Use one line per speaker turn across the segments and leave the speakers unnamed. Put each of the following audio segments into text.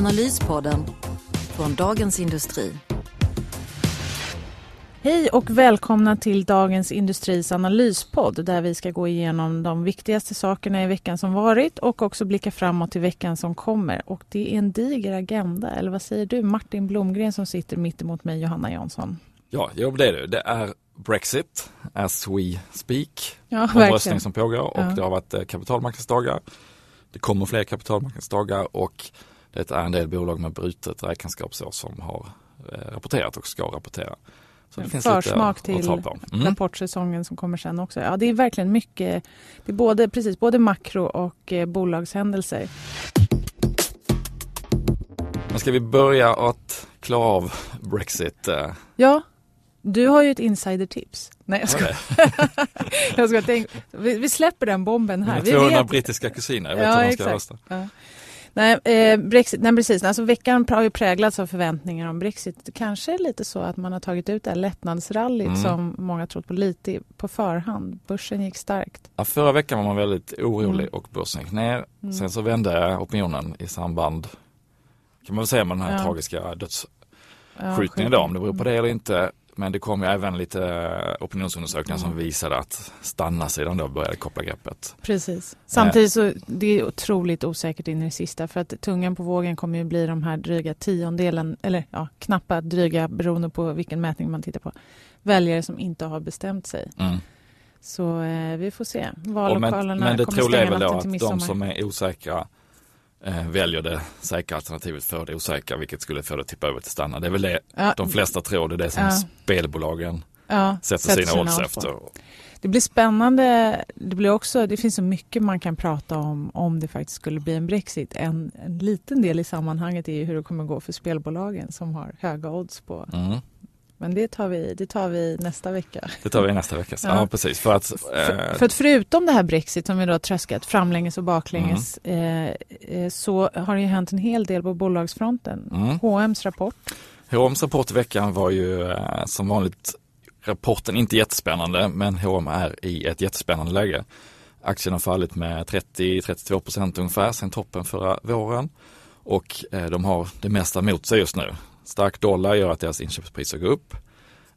Analyspodden från Dagens Industri.
Hej och välkomna till Dagens Industris analyspodd där vi ska gå igenom de viktigaste sakerna i veckan som varit och också blicka framåt till veckan som kommer. Och det är en diger agenda, eller vad säger du Martin Blomgren som sitter mitt emot mig, Johanna Jansson?
Ja, jo, det är det. Det är Brexit as we speak.
Ja,
Omröstning som pågår och
Ja.
det har varit eh, kapitalmarknadsdagar. Det kommer fler kapitalmarknadsdagar och det är en del bolag med brutet räkenskapsår som har eh, rapporterat och ska rapportera. Så det finns
Försmak till.
Mm.
rapportsäsongen som kommer sen också. Ja, det är verkligen mycket. Det är både, precis, både makro och eh, bolagshändelser.
Men ska vi börja att klara av Brexit? Eh,
Ja, du har ju ett insidertips. Nej, jag ska, jag ska tänka. Vi, vi släpper den bomben här.
Mina
Vi
200
vet-
brittiska kusiner, jag vet
Ja,
hur de ska
exakt.
rösta.
Ja. Nej, eh, Brexit, nej, precis. Alltså, veckan har ju präglats av förväntningar om Brexit. Kanske lite så att man har tagit ut det här lättnadsrallyt
Mm.
som många trott på lite på förhand. Börsen gick starkt.
Ja, förra veckan var man väldigt orolig
Mm.
och börsen gick ner.
Mm.
Sen så vände opinionen i samband, kan man väl säga med den här
Ja.
tragiska döds
Ja,
då, om det beror på det eller inte. Men det kom ju även lite eh, opinionsundersökningar som
Mm.
visade att stanna-sidan då började koppla greppet.
Precis. Samtidigt så det är otroligt osäkert in i det sista för att tungan på vågen kommer ju bli de här dryga tiondelen, eller ja, knappa dryga beroende på vilken mätning man tittar på, väljare som inte har bestämt sig.
Mm.
Så eh, vi får se. Vallokalerna
men, men det
kommer
troliga är
stänga
väl då
natten till
att de
midsommar.
som är osäkra eh, väljer det säkra alternativet för det osäkra, vilket skulle få det att tippa över till stanna. Det är väl det
ja,
de flesta tror, det är det som
Ja.
spelbolagen
ja,
sätter sina odds efter.
Det blir spännande. Det, blir också, det finns så mycket man kan prata om om det faktiskt skulle bli en Brexit. En, en liten del i sammanhanget är hur det kommer gå för spelbolagen som har höga odds på.
Mm.
Men det tar vi, det tar vi nästa vecka.
Det tar vi nästa vecka. Ja,
Ja.
precis. För att, eh,
för att förutom det här Brexit som vi då har tröskat framlänges och baklänges
Mm.
eh, eh, så har det ju hänt en hel del på bolagsfronten.
mm.
H&M's rapport.
H&M's rapport i veckan var ju eh, som vanligt rapporten inte jättespännande men H&M är i ett jättespännande läge. Aktien har fallit med 30-32 procent ungefär sedan toppen förra våren och eh, de har det mesta mot sig just nu. Stark dollar gör att deras inköpspriser går upp.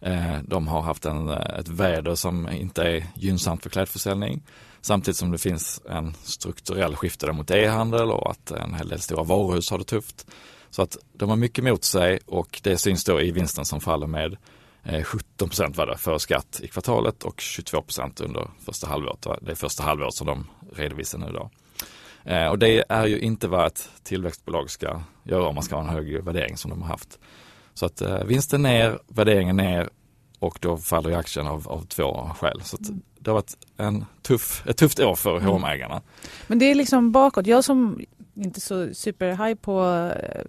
Eh, de har haft en, eh, ett väder som inte är gynnsamt för klädförsäljning samtidigt som det finns en strukturell skifte mot e-handel och att en hel del stora varuhus har det tufft. Så att de har mycket mot sig och det syns då i vinsten som faller med eh, 17 procent var det för skatt i kvartalet och 22 procent under första halvåret. Det är första halvåret som de redovisar nu då. Eh, Och det är ju inte vad ett tillväxtbolag ska göra om man ska ha en hög värdering som de har haft. Så att eh, vinsten ner, värderingen ner och då faller ju aktien av, av två skäl. Så det har varit en tuff, ett tufft år för
Mm.
H&M-ägarna.
Men det är liksom bakåt. Jag som inte så superhaj på eh,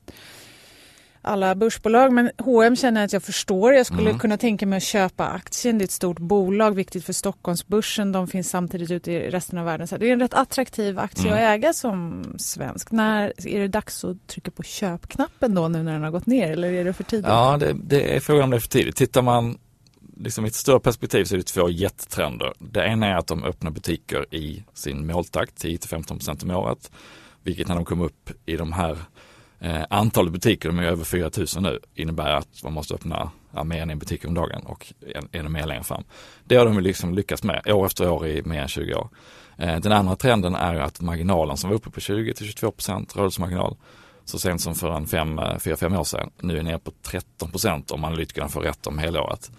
alla börsbolag men H&M känner att jag förstår. Jag skulle
Mm.
kunna tänka mig att köpa aktien. Det är ett stort bolag, viktigt för Stockholmsbörsen. De finns samtidigt ute i resten av världen. Så det är en rätt attraktiv aktie
Mm.
att äga som svensk. När är det dags att trycka på köpknappen då nu när den har gått ner eller är det för tidigt?
Ja, det, det är frågan om det är för tidigt. Tittar man liksom i ett större perspektiv så är det två jättetrender. Det ena är att de öppnar butiker i sin måltakt, 10-15 procent om året. Vilket när de kommer upp i de här eh, antalet butiker, de är över 4 000 nu, innebär att man måste öppna ja, mer än en butik om dagen och en, ännu mer längre fram. Det har de liksom lyckats med år efter år i mer än 20 år. Eh, den andra trenden är ju att marginalen som var uppe på 20-22 procent rörelsemarginal så sent som för en 4-5 eh, år sedan nu är nere på 13 procent om analytikerna får rätt om helåret.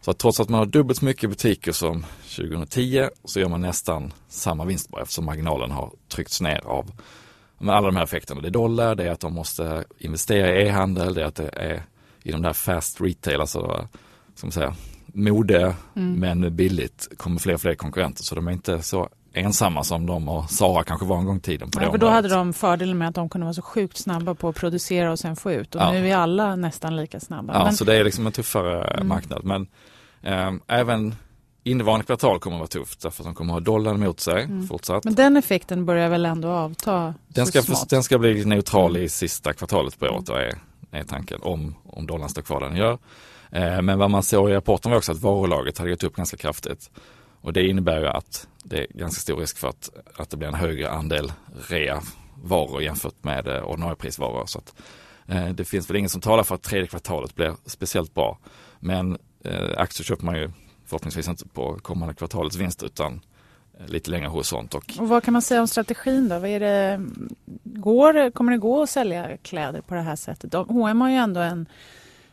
Så att trots att man har dubbelt så mycket butiker som 2010 så gör man nästan samma vinst bara eftersom marginalen har tryckts ner av med alla de här effekterna. Det är dollar, det är att de måste investera i e-handel, det är att det är inom det här fast retail, alltså som säga, mode
Mm.
men billigt kommer fler och fler konkurrenter så de är inte så ensamma som de och Sara kanske var en gång i tiden. På
ja,
det
för då hade de fördelen med att de kunde vara så sjukt snabba på att producera och sen få ut. Och
Ja.
nu är alla nästan lika snabba.
Ja,
Men,
så det är liksom en tuffare
Mm.
marknad. Men eh, även innevarande kvartal kommer att vara tufft därför att de kommer att ha dollarn mot sig
Mm.
fortsatt.
men den effekten börjar väl ändå avta
Den ska,
smått.
den ska bli neutral
Mm.
i sista kvartalet på året då är, är tanken om, om dollarn står kvar där den gör. Eh, men vad man såg i rapporten var också att varulaget hade gått upp ganska kraftigt. Och det innebär ju att det är ganska stor risk för att, att det blir en högre andel rea varor jämfört med eh, ordinarie prisvaror. Så att, eh, det finns väl ingen som talar för att tredje kvartalet blir speciellt bra. Men eh, aktier köper man ju förhoppningsvis inte på kommande kvartalets vinst utan eh, lite längre horisont. Och
Och vad kan man säga om strategin då? Vad är det, går, kommer det gå att sälja kläder på det här sättet? H&M har ju ändå en,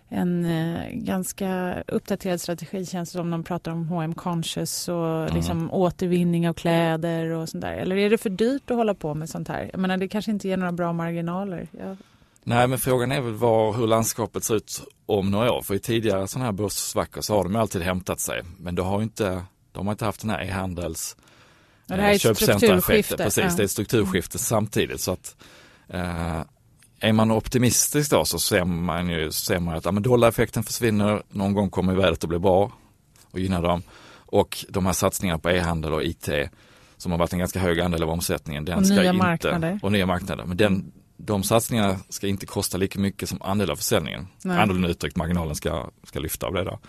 en eh, ganska uppdaterad strategi känns det som. De pratar om H&M conscious och liksom återvinning av kläder och sånt där. Eller är det för dyrt att hålla på med sånt här? Jag menar det kanske inte ger några bra marginaler. Jag,
Nej men frågan är väl var, hur landskapet ser ut om några år. För i tidigare sådana här börssvackor så har de alltid hämtat sig. Men då har inte, de har inte haft den här e-handels
det här är
eh,
strukturskifte,
Precis,
ja.
det är ett strukturskifte samtidigt. Så att, eh, är man optimistisk då så ser man ju ser man att ja, men dollareffekten försvinner, någon gång kommer vädret att bli bra och gynna dem. Och de här satsningarna på e-handel och IT som har varit en ganska hög andel av omsättningen. Den
Och
ska
nya
inte,
marknader.
Och nya marknader. Men den, de satsningarna ska inte kosta lika mycket som andel av försäljningen.
Nej.
Annorlunda uttryckt, marginalen ska, ska lyfta av det då.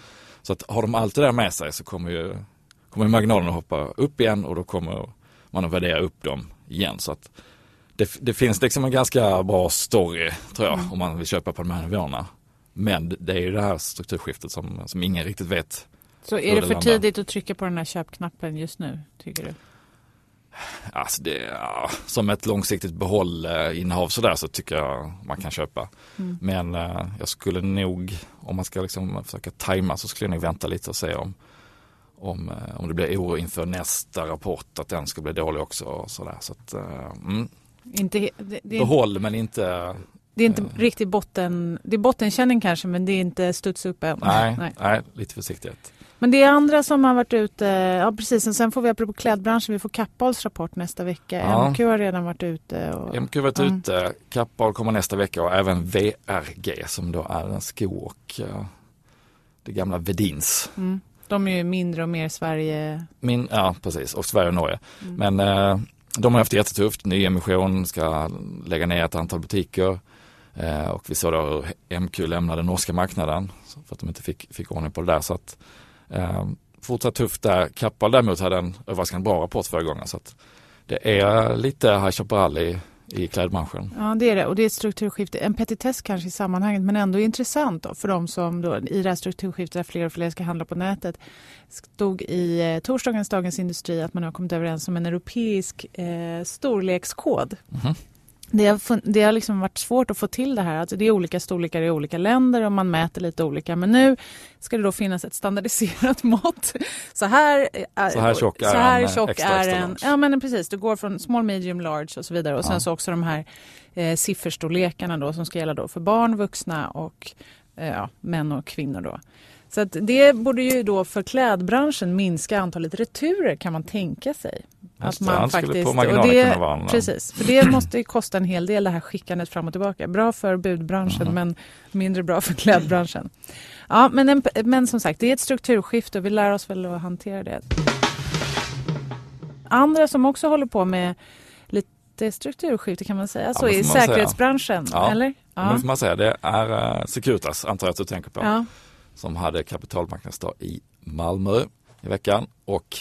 Så att har de allt det där med sig så kommer ju kommer marginalen att hoppa upp igen och då kommer man att värdera upp dem igen. Så att det, det finns liksom en ganska bra story tror jag om man vill köpa på de här nivåerna. Men det är ju det här strukturskiftet som, som ingen riktigt vet.
så är det
det
för
landar.
tidigt att trycka på den här köpknappen just nu, tycker du?
Alltså det, ja, som ett långsiktigt behåll eh, innehav sådär så tycker jag man kan köpa.
Mm.
Men eh, jag skulle nog, om man ska liksom försöka tajma så skulle jag nog vänta lite och se om, om, eh, om det blir oro inför nästa rapport att den ska bli dålig också. Och sådär. Så att, eh, mm,
Inte, det, det,
behåll men inte,
det är inte
eh.
riktigt botten, det är bottenkänning kanske men det är inte studs upp än.
nej, nej. lite försiktighet.
Men det är andra som har varit ute, ja precis, sen får vi apropå klädbranschen, vi får Kappahls rapport nästa vecka.
Ja.
MQ har redan varit ute. Och,
MQ har varit
Mm.
ute, Kappahl kommer nästa vecka och även VRG som då är en sko och det gamla Vedins.
mm, de är ju mindre och mer Sverige.
Min, ja precis, och Sverige och Norge.
Mm.
Men eh, de har haft det jättetufft. Nyemission ska lägga ner ett antal butiker. Eh, och vi såg då hur MQ lämnade norska marknaden för att de inte fick, fick ordning på det där. Så att, fortsatt tufft där. Kappahl däremot hade en överraskande bra rapport förra gången. Så det är lite High Chaparral i, i klädbranschen.
Ja det är det och det är ett strukturskifte, en petitess kanske i sammanhanget men ändå intressant då, för de som då, i det här strukturskiftet där fler och fler ska handla på nätet. Stod i eh, torsdagens Dagens Industri att man har kommit överens om en europeisk eh, storlekskod.
Mhm.
Det har, det har liksom varit svårt att få till det här. Alltså det är olika storlekar i olika länder och man mäter lite olika. Men nu ska det då finnas ett standardiserat mått. Så här, är,
Så här tjock är
så här
en,
tjock
extra,
är
extra
en. Ja men precis, du går från small, medium, large och så vidare. Och sen
Ja.
så också de här eh, sifferstorlekarna då som ska gälla då för barn, vuxna och eh, ja, män och kvinnor då. Så att det borde ju då för klädbranschen minska antalet returer kan man tänka sig.
Just det, han skulle på marginalen
och det,
vara
Precis, för det måste ju kosta en hel del det här skickandet fram och tillbaka. Bra för budbranschen
Mhm.
men mindre bra för klädbranschen. Ja, men, en, men som sagt, det är ett strukturskifte och vi lär oss väl att hantera det. Andra som också håller på med lite strukturskifte kan man säga,
Ja,
så
det
i
man säga.
säkerhetsbranschen,
Ja,
eller?
Men det får man säga, det är uh, Securitas antar jag att du tänker på.
ja
som hade kapitalmarknadsdag i Malmö i veckan. Och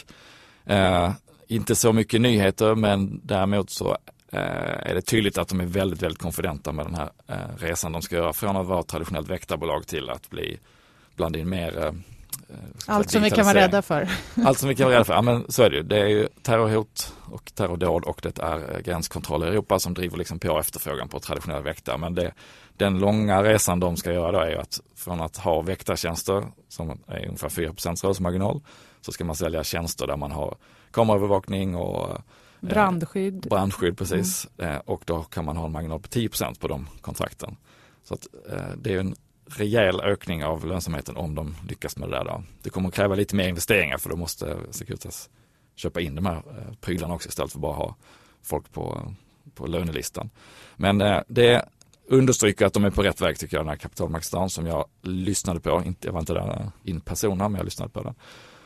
eh, inte så mycket nyheter men däremot så eh, är det tydligt att de är väldigt, väldigt konfidenta med den här eh, resan de ska göra från att vara traditionellt väktarbolag till att bli blanda in mer eh,
allt som vi kan vara rädda för.
allt som vi kan vara rädda för, ja men så är det ju. Det är ju terrorhot och terrordåd och det är eh, gränskontroll i Europa som driver liksom på efterfrågan på traditionella väktare. Men det, den långa resan de ska göra då är ju att från att ha väktartjänster som är ungefär 4 rörelsemarginal så ska man sälja tjänster där man har kameraövervakning och eh,
Brandskydd.
brandskydd precis. Eh, och då kan man ha en marginal på 10% på de kontrakten. Så att, eh, det är en rejäl ökning av lönsamheten om de lyckas med det där. Då. Det kommer att kräva lite mer investeringar för då måste Securitas köpa in de här eh, prylarna också istället för bara ha folk på, på lönelistan. Men eh, det understryker att de är på rätt väg tycker jag, den här kapitalmarknadsdagen som jag lyssnade på. Inte, jag var inte där eh, in person men jag lyssnade på den.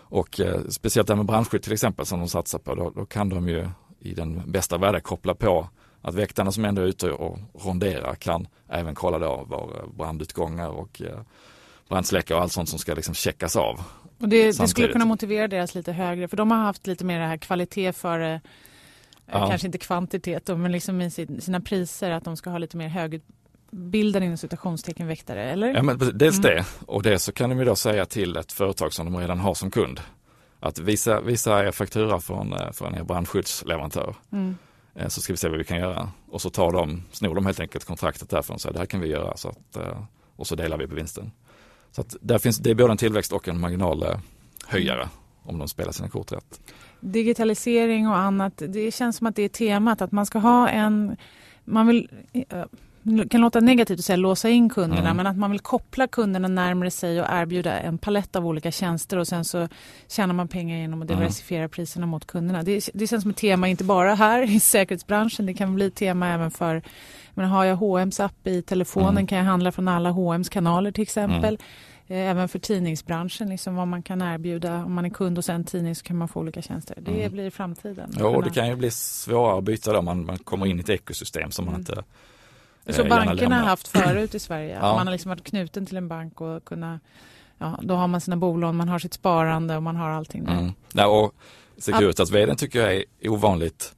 Och eh, speciellt det här med branschskydd till exempel som de satsar på, då, då kan de ju i den bästa världen koppla på att väktarna som ändå är ute och ronderar kan även kolla då var brandutgångar och eh, brandsläckare och allt sånt som ska liksom checkas av.
Och det, det, skulle kunna motivera deras lite högre, för de har haft lite mer det här kvalitet före eh, Ja. Kanske inte kvantitet då, men liksom i sina priser att de ska ha lite mer högutbildade inom citationstecken väktare, eller?
Ja, men dels mm. det och det så kan de ju då säga till ett företag som de redan har som kund att visa, visa er faktura från, eh, från er brandskyddsleverantör. Mm. Eh, så ska vi se vad vi kan göra. Och så tar de, snor de helt enkelt kontraktet därifrån och säger det här kan vi göra så att, eh, och så delar vi på vinsten. Så att där finns, det är både en tillväxt och en marginalhöjare om de spelar sina kort rätt.
Digitalisering och annat, det känns som att det är temat att man ska ha en, man vill eh, kan låta negativt att säga låsa in kunderna mm. men att man vill koppla kunderna närmare sig och erbjuda en palett av olika tjänster och sen så tjänar man pengar genom att diversifiera mm. priserna mot kunderna. Det, det känns som ett tema inte bara här i säkerhetsbranschen, det kan bli ett tema även för men har jag H&M's app i telefonen mm. kan jag handla från alla H&M's kanaler till exempel. Mm. Även för tidningsbranschen, liksom vad man kan erbjuda. Om man är kund hos en tidning så kan man få olika tjänster. Det mm. blir framtiden.
Ja, och det kan ju bli svårare att byta då. Man, man kommer in i ett ekosystem som man mm. inte
Så eh, bankerna har haft förut i Sverige. ja. Man har liksom varit knuten till en bank och kunna Ja, då har man sina bolån, man har sitt sparande och man har allting. Mm.
Ja, och Securitas-vdn tycker jag är ovanligt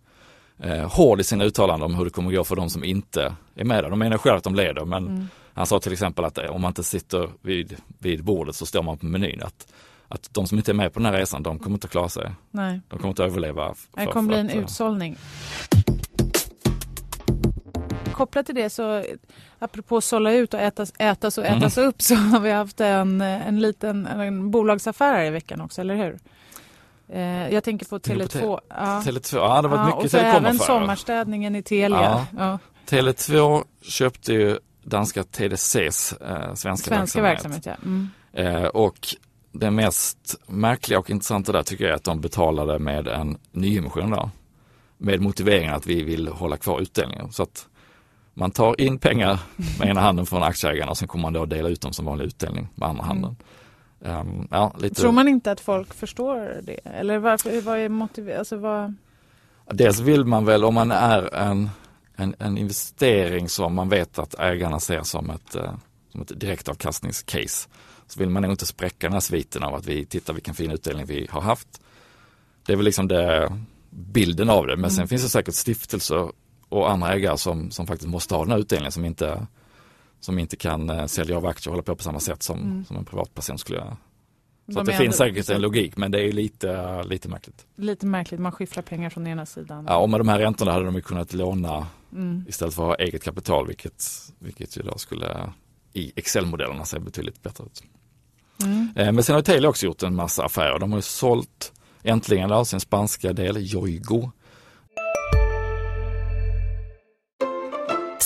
eh, hård i sina uttalanden om hur det kommer att gå för de som inte är med där. De menar själva att de leder men mm. han sa till exempel att om man inte sitter vid, vid bordet så står man på menyn. Att, att de som inte är med på den här resan, de kommer inte att klara sig.
Nej.
De kommer inte att överleva.
För, det kommer bli en att, utsållning. Kopplat till det så, apropå sålla ut och ätas, ätas och ätas mm. upp så har vi haft en, en liten en bolagsaffär här i veckan också, eller hur? Eh, jag tänker på Tele2.
Ja. Tele2, ja det var ja, mycket
Och så även sommarstädningen i Telia. Ja. Ja.
Tele2 köpte ju danska TDCs eh, svenska, svenska verksamhet. verksamhet ja. mm. eh, och det mest märkliga och intressanta där tycker jag är att de betalade med en nyemission där. Med motiveringen att vi vill hålla kvar utdelningen. Så att man tar in pengar med ena handen från aktieägarna och sen kommer man då dela ut dem som vanlig utdelning med andra handen. Mm.
Um, ja, lite... Tror man inte att folk förstår det? Eller varför, vad är motivet? Alltså vad...
Dels vill man väl om man är en, en, en investering som man vet att ägarna ser som ett, uh, som ett direktavkastningscase så vill man nog inte spräcka den här sviten av att vi tittar vilken fin utdelning vi har haft. Det är väl liksom det, bilden av det men mm. sen finns det säkert stiftelser och andra ägare som, som faktiskt måste ha den här utdelningen som inte som inte kan eh, sälja av aktier och hålla på på samma sätt som, mm. som en privatperson skulle göra. Så De det finns säkert en logik men det är lite, lite märkligt.
Lite märkligt, man skiffrar pengar från ena sidan.
Ja och med de här räntorna hade de ju kunnat låna mm. istället för att ha eget kapital vilket, vilket ju då skulle i Excel-modellerna se betydligt bättre ut. Mm. Eh, men sen har Telia också gjort en massa affärer. De har ju sålt äntligen då, sin spanska del, Yoigo,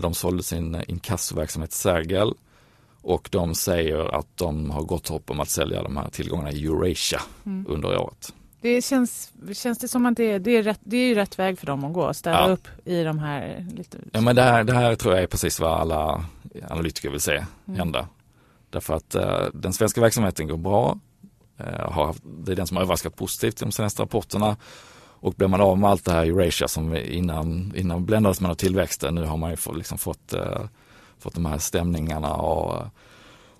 de sålde sin inkassoverksamhet Sergel och de säger att de har gott hopp om att sälja de här tillgångarna i Eurasia mm. under året.
Det känns, känns det som att det, det, är, rätt, det är rätt väg för dem att gå, ställa ja. upp i de här... Lite...
Ja men det här, det här tror jag är precis vad alla analytiker vill se mm. hända. Därför att eh, den svenska verksamheten går bra. Eh, har, det är den som har överraskat positivt i de senaste rapporterna och blir man av med allt det här Eurasia som innan, innan bländades man av tillväxten, nu har man ju liksom fått, eh, fått de här stämningarna och,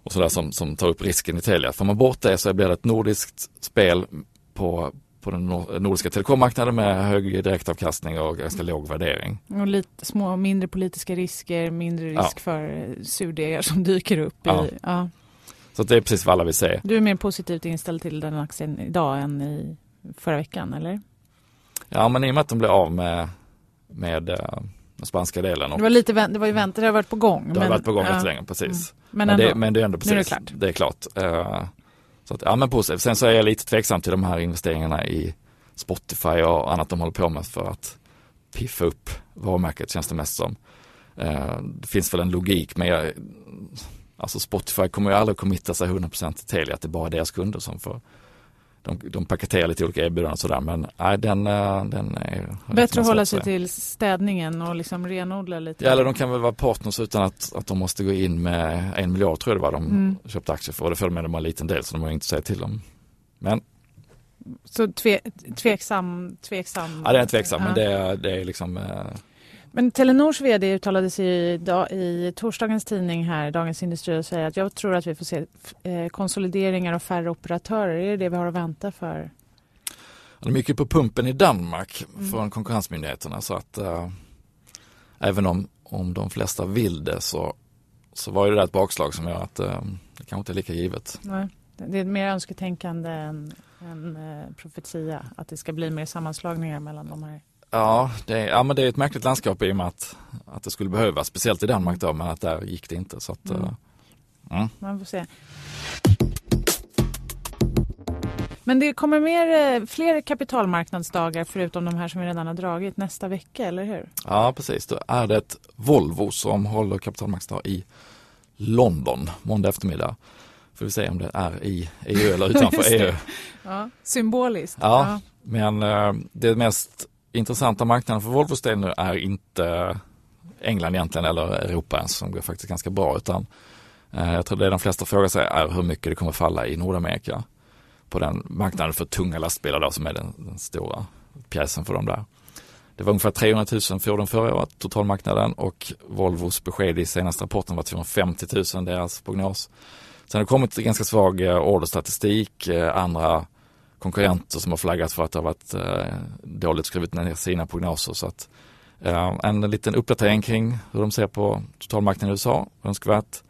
och sådär som, som tar upp risken i Telia. Får man bort det så blir det ett nordiskt spel på, på den nordiska telekommarknaden med hög direktavkastning och ganska låg värdering.
Och lite små, mindre politiska risker, mindre risk ja. för surdegar som dyker upp. I, ja.
ja. Så det är precis vad alla vill se.
Du är mer positivt inställd till den aktien idag än i förra veckan, eller?
Ja, men i och med att de blev av med, med uh, den spanska delen.
Och, det var lite det var ju väntat, det har varit på gång.
Det har varit på gång ja. länge, precis. Mm.
Men,
men,
det,
men, det, är ändå precis.
Är det klart.
Det är klart. Uh, så att, ja men positivt. Sen så är jag lite tveksam till de här investeringarna i Spotify och annat de håller på med för att piffa upp varumärket känns det mest som. Uh, det finns väl en logik men jag, alltså Spotify kommer ju aldrig committa sig 100% till Telia att det är bara deras kunder som får de, de paketerar lite olika erbjudanden och sådär men nej den, eh, den är
Bättre att hålla sig till städningen och liksom renodla lite.
Ja eller de kan väl vara partners utan att, att de måste gå in med en miljard tror jag det var de mm. köpte aktier för och det följer med dem en liten del så de har inte säga till dem. Men
så tve, tveksam, tveksam?
Ja det är tveksam ja. men det är, det är liksom eh,
men Telenors vd uttalade sig i, i torsdagens tidning här, Dagens Industri, och säger att jag tror att vi får se eh, konsolideringar och färre operatörer. Är det det vi har att vänta för?
Det är mycket på pumpen i Danmark mm. från konkurrensmyndigheterna så att äh, även om, om de flesta vill det så, så var det ett bakslag som gör att äh, det kanske inte är lika givet.
Nej. Det är mer önsketänkande än, än äh, profetia, att det ska bli mer sammanslagningar mellan de här
Ja, det ja, men det är ett märkligt landskap i och med att, att det skulle behövas, speciellt i Danmark då, men att där gick det inte. Så att, mm. Uh,
mm. Man får se. Men det kommer mer, eh, fler kapitalmarknadsdagar förutom de här som vi redan har dragit nästa vecka, eller hur?
Ja, precis. Då är det ett Volvo som håller kapitalmarknadsdag i London måndag eftermiddag. Får vi se om det är i EU eller utanför EU.
Ja, symboliskt.
Ja, ja. men uh, det mest intressanta marknaden för Volvos del nu är inte England egentligen eller Europa ens som går faktiskt ganska bra utan eh, jag tror det de flesta frågar sig är hur mycket det kommer falla i Nordamerika på den marknaden för tunga lastbilar då som är den, den stora pjäsen för dem där. Det var ungefär 300 000 fordon förra året, totalmarknaden och Volvos besked i senaste rapporten var 250 000, deras prognos. Sen har det kommit ganska svag eh, orderstatistik, eh, andra konkurrenter som har flaggat för att det har varit eh, dåligt skrivit ner sina prognoser. Så att, eh, en liten uppdatering kring hur de ser på totalmarknaden i USA, önskvärt.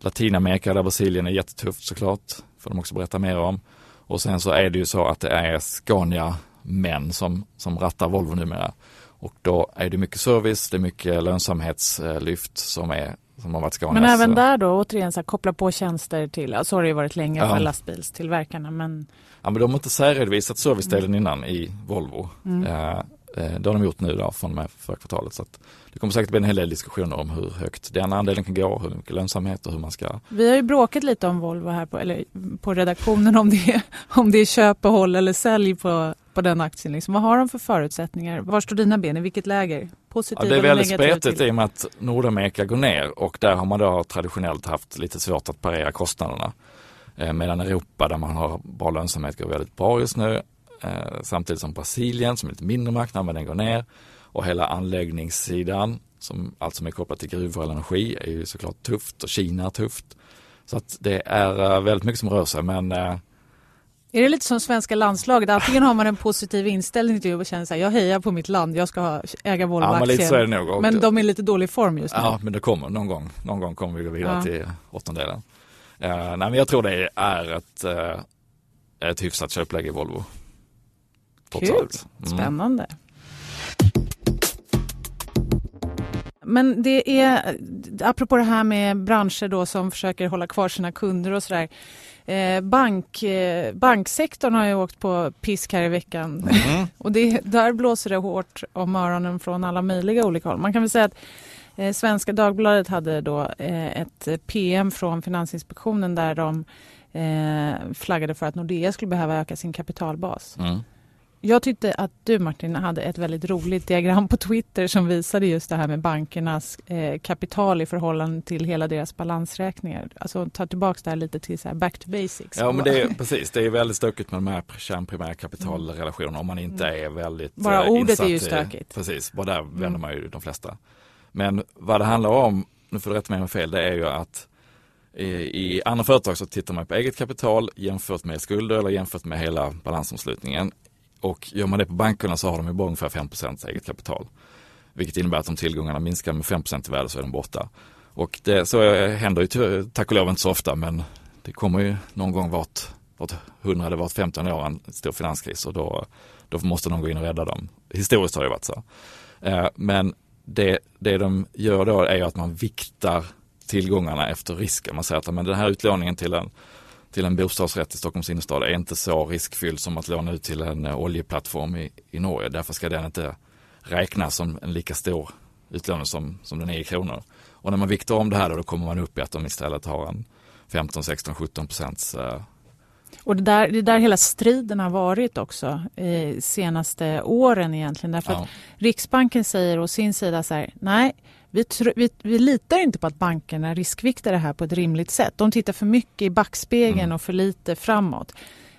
Latinamerika där Brasilien är jättetufft såklart, får de också berätta mer om. Och sen så är det ju så att det är Scania män som, som rattar Volvo numera. Och då är det mycket service, det är mycket lönsamhetslyft som är som har varit Scanias.
Men även där då återigen så här, koppla på tjänster till, så alltså har det ju varit länge ja. för lastbilstillverkarna men
Ja men de har inte särredovisat servicedelen mm. innan i Volvo. Mm. Eh, eh, det har de gjort nu då från och med förra kvartalet. Så det kommer säkert bli en hel del diskussioner om hur högt den andelen kan gå, hur mycket lönsamhet och hur man ska...
Vi har ju bråkat lite om Volvo här på, eller på redaktionen om det, om det är köp och håll eller sälj på, på den aktien. Liksom. Vad har de för förutsättningar? Var står dina ben? I vilket läger?
Ja, det är väldigt spretigt i och med att Nordamerika går ner och där har man då traditionellt haft lite svårt att parera kostnaderna. Eh, medan Europa där man har bra lönsamhet går väldigt bra just nu. Eh, samtidigt som Brasilien som är lite mindre marknad men den går ner. Och hela anläggningssidan som allt som är kopplat till gruvor eller energi är ju såklart tufft och Kina är tufft. Så att det är eh, väldigt mycket som rör sig men
är det lite som svenska landslaget? Antingen har man en positiv inställning till det och känner så här, jag hejar på mitt land, jag ska äga Volvo-aktier.
Ja, men,
men de är lite dålig form just nu.
Ja, men det kommer någon gång. Någon gång kommer vi gå vidare ja. till åttondelen. Uh, nej, men jag tror det är ett, uh, ett hyfsat köpläge i Volvo.
Kul, mm. spännande. Men det är, apropå det här med branscher då som försöker hålla kvar sina kunder och sådär. Eh, bank, eh, banksektorn har ju åkt på pisk här i veckan. Mm. och det, där blåser det hårt om öronen från alla möjliga olika håll. Man kan väl säga att Eh, Svenska Dagbladet hade då eh, ett PM från Finansinspektionen där de eh, flaggade för att Nordea skulle behöva öka sin kapitalbas. Mm. Jag tyckte att du Martin hade ett väldigt roligt diagram på Twitter som visade just det här med bankernas eh, kapital i förhållande till hela deras balansräkningar. Alltså ta tillbaka det här lite till så back to basics.
Ja men det är precis, det är väldigt stökigt med de här kärnprimära kapitalrelationerna om man inte mm. är väldigt
Bara ordet är ju stökigt.
I, precis, bara där vänder mm. man ju de flesta. Men vad det handlar om, nu får du rätta mig om fel, det är ju att i andra företag så tittar man på eget kapital jämfört med skulder eller jämfört med hela balansomslutningen. Och gör man det på bankerna så har de ju bara ungefär 5% eget kapital. Vilket innebär att om tillgångarna minskar med 5 i värde så är de borta. Och det, så händer ju tack och lov inte så ofta men det kommer ju någon gång vart, vart 100 eller vart 15 år en stor finanskris och då, då måste någon gå in och rädda dem. Historiskt har det varit så. Eh, men det, det de gör då är att man viktar tillgångarna efter risken. Man säger att men den här utlåningen till en, till en bostadsrätt i Stockholms innerstad är inte så riskfylld som att låna ut till en eh, oljeplattform i, i Norge. Därför ska den inte räknas som en lika stor utlåning som, som den är i kronor. Och när man viktar om det här då, då kommer man upp i att de istället har en 15, 16, 17 procents eh,
och det där, det där hela striden har varit också eh, senaste åren egentligen. Därför ja. att Riksbanken säger å sin sida så här, nej, vi, vi, vi, litar inte på att bankerna riskviktar det här på ett rimligt sätt. De tittar för mycket i backspegeln mm. och för lite framåt.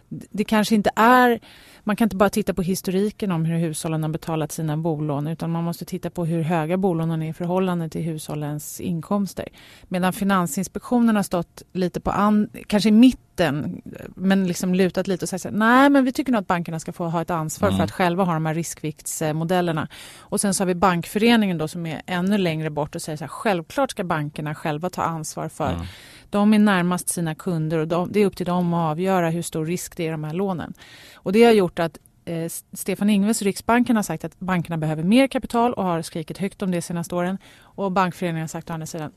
Det kanske inte är man kan inte bara titta på historiken om hur hushållen har betalat sina bolån utan man måste titta på hur höga bolånen är i förhållande till hushållens inkomster. Medan Finansinspektionen har stått lite på, an, kanske i mitten men liksom lutat lite och sagt nej men vi tycker nog att bankerna ska få ha ett ansvar mm. för att själva ha de här riskviktsmodellerna. Och sen så har vi Bankföreningen då som är ännu längre bort och säger så här, självklart ska bankerna själva ta ansvar för mm. De är närmast sina kunder och de, det är upp till dem att avgöra hur stor risk det är i de här lånen. Och det har gjort att eh, Stefan Ingves, och Riksbanken, har sagt att bankerna behöver mer kapital och har skrikit högt om det de senaste åren. Och Bankföreningen har sagt å andra sidan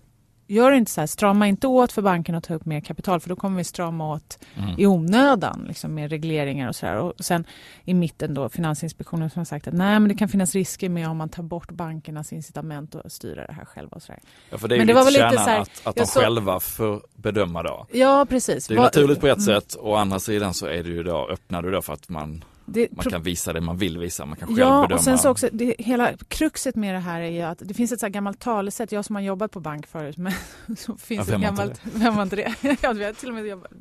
gör inte så här, strama inte åt för banken att ta upp mer kapital för då kommer vi strama åt mm. i onödan liksom med regleringar och sådär. Och sen i mitten då Finansinspektionen som har sagt att nej men det kan finnas risker med om man tar bort bankernas incitament att styra det här själva och sådär.
Ja för det är men det var väl lite så här, att, att de så... själva får bedöma då.
Ja precis.
Det är naturligt på ett mm. sätt och å andra sidan så är det ju då, öppnar du då för att man det, man kan visa det man vill visa, man kan själv
ja,
bedöma.
Och sen så också, det, hela kruxet med det här är ju att det finns ett så gammalt talesätt, jag som har jobbat på bank förut, men så finns ja, ett gammalt, vem har inte det? ja, vi har till och med jobbat,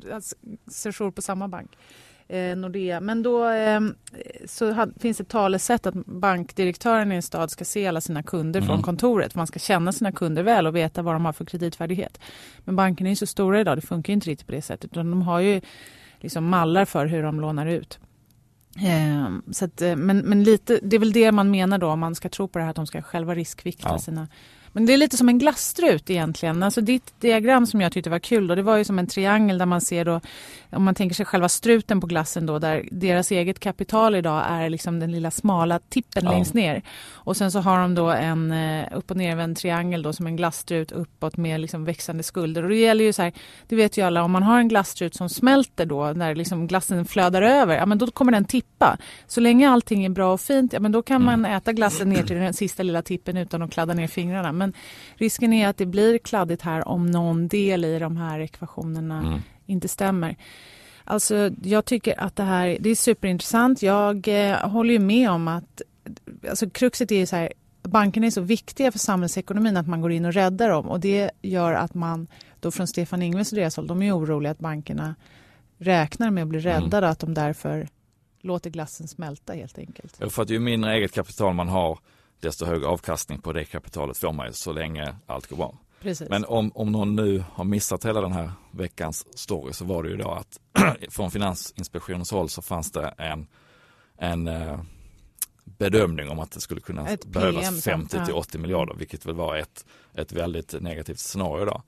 session på samma bank. Eh, Nordea. Men då eh, så had, finns ett talesätt att bankdirektören i en stad ska se alla sina kunder mm. från kontoret. Man ska känna sina kunder väl och veta vad de har för kreditvärdighet. Men bankerna är så stora idag, det funkar inte riktigt på det sättet. Utan de har ju liksom mallar för hur de lånar ut. Eh, så att, eh, men, men lite, det är väl det man menar då om man ska tro på det här att de ska själva riskvikta ja. sina men det är lite som en glasstrut egentligen. Alltså ditt diagram som jag tyckte var kul då, det var ju som en triangel där man ser då, om man tänker sig själva struten på glassen då, där deras eget kapital idag är liksom den lilla smala tippen ja. längst ner. Och sen så har de då en eh, upp och nervänd triangel då som en glasstrut uppåt med liksom växande skulder. Och det gäller ju så här, det vet ju alla, om man har en glasstrut som smälter då, när liksom glassen flödar över, ja men då kommer den tippa. Så länge allting är bra och fint, ja men då kan man mm. äta glassen ner till den sista lilla tippen utan att kladda ner fingrarna. Men risken är att det blir kladdigt här om någon del i de här ekvationerna mm. inte stämmer. Alltså, jag tycker att det här det är superintressant. Jag eh, håller ju med om att alltså, kruxet är så här, bankerna är så viktiga för samhällsekonomin att man går in och räddar dem och det gör att man då från Stefan Ingves och deras håll, de är oroliga att bankerna räknar med att bli mm. räddade, mm. att de därför låter glassen smälta helt enkelt.
För att ju mindre eget kapital man har desto högre avkastning på det kapitalet får man ju så länge allt går bra.
Precis.
Men om, om någon nu har missat hela den här veckans story så var det ju då att från Finansinspektionens håll så fanns det en, en eh, bedömning om att det skulle kunna ett behövas 50 till 80 miljarder, vilket väl var ett, ett väldigt negativt scenario då.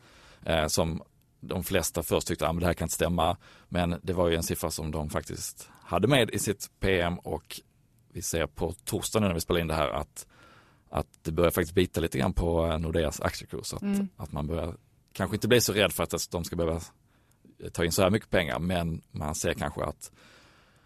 Eh, som de flesta först tyckte att ah, det här kan inte stämma, men det var ju en siffra som de faktiskt hade med i sitt PM och vi ser på torsdag när vi spelar in det här att att det börjar faktiskt bita lite grann på eh, Nordeas aktiekurs. Att, mm. att man börjar kanske inte bli så rädd för att de ska behöva ta in så här mycket pengar men man ser kanske att,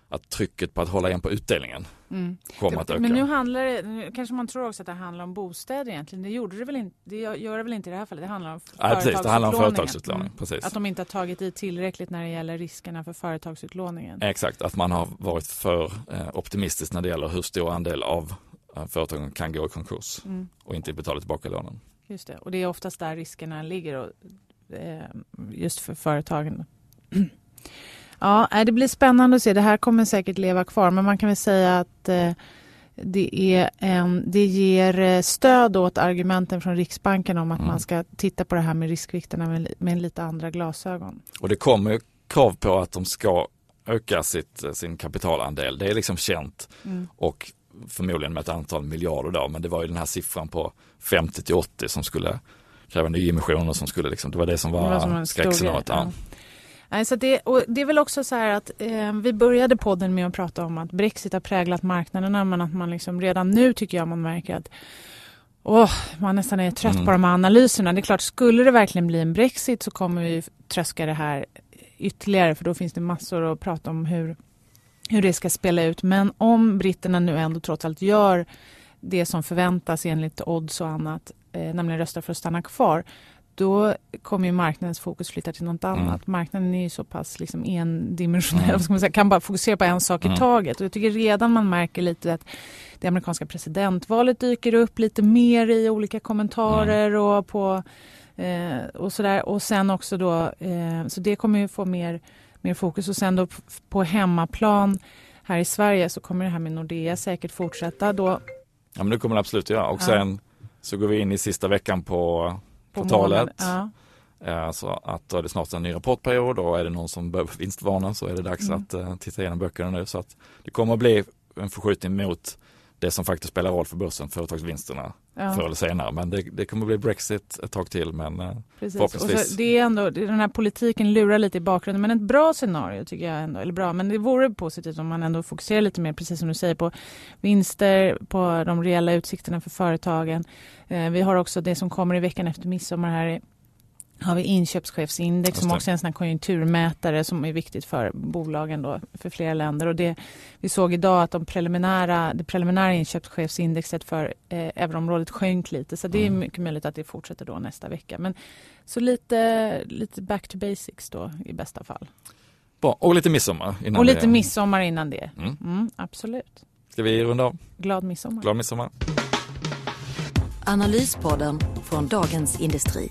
att trycket på att hålla igen på utdelningen mm. kommer att öka.
Men nu handlar det, nu kanske man tror också att det handlar om bostäder egentligen. Det gjorde det väl inte, det gör det väl inte i det här fallet. Det handlar om
ja, precis, det handlar om företagsutlåning. Mm. Precis.
Att de inte har tagit i tillräckligt när det gäller riskerna för företagsutlåningen.
Exakt, att man har varit för eh, optimistisk när det gäller hur stor andel av företagen kan gå i konkurs mm. och inte betala tillbaka lånen.
Just det, och det är oftast där riskerna ligger och, eh, just för företagen. Ja, det blir spännande att se. Det här kommer säkert leva kvar, men man kan väl säga att eh, det, är det ger eh, stöd åt argumenten från Riksbanken om att mm. man ska titta på det här med riskvikterna med, med lite andra glasögon.
Och det kommer krav på att de ska öka sitt, sin kapitalandel. Det är liksom känt. Mm. Och förmodligen med ett antal miljarder då, men det var ju den här siffran på 50 till 80 som skulle kräva nyemissioner som skulle liksom, det var det som var, skräckscenariot. Ja.
Nej, så det, och det är väl också så här att eh, vi började podden med att prata om att Brexit har präglat marknaderna men att man liksom redan nu tycker jag man märker att oh, man nästan är trött mm. på de här analyserna. Det är klart, skulle det verkligen bli en Brexit så kommer vi tröska det här ytterligare för då finns det massor att prata om hur, hur det ska spela ut. Men om britterna nu ändå trots allt gör det som förväntas enligt odds och annat, eh, nämligen röstar för att stanna kvar, då kommer ju marknadens fokus flytta till något annat. Mm. Marknaden är ju så pass liksom endimensionell, mm. säga, kan bara fokusera på en sak mm. i taget. Och jag tycker redan man märker lite att det amerikanska presidentvalet dyker upp lite mer i olika kommentarer mm. och på eh, och sådär. Och sen också då, eh, så det kommer ju få mer, mer fokus. Och sen då på hemmaplan här i Sverige så kommer det här med Nordea säkert fortsätta då.
Ja men det kommer det absolut göra. Och sen så går vi in i sista veckan på kvartalet. Ja. Eh, så att då är det snart en ny rapportperiod och är det någon som behöver vinstvarna så är det dags mm. att uh, titta igenom böckerna nu. Så att det kommer att bli en förskjutning mot det som faktiskt spelar roll för börsen, företagsvinsterna, ja. förr eller senare. Men det, det kommer bli Brexit ett tag till. Men uh, förhoppningsvis.
så, det är ändå, den här politiken lurar lite i bakgrunden. Men ett bra scenario tycker jag ändå, eller bra, men det vore positivt om man ändå fokuserar lite mer, precis som du säger, på vinster, på de reella utsikterna för företagen. Eh, vi har också det som kommer i veckan efter midsommar här har vi inköpschefsindex som också är en sån konjunkturmätare som är viktigt för bolagen då, för flera länder. Och det, vi såg idag att de preliminära, det preliminära inköpschefsindexet för eh, euroområdet sjönk lite så det är mm. mycket möjligt att det fortsätter då nästa vecka. Men, så lite, lite back to basics då i bästa fall.
Bra. Och lite midsommar
innan Och lite det. midsommar innan det. Mm. Mm, absolut.
Ska vi runda av?
Glad midsommar.
Glad midsommar.
Analyspodden från Dagens Industri.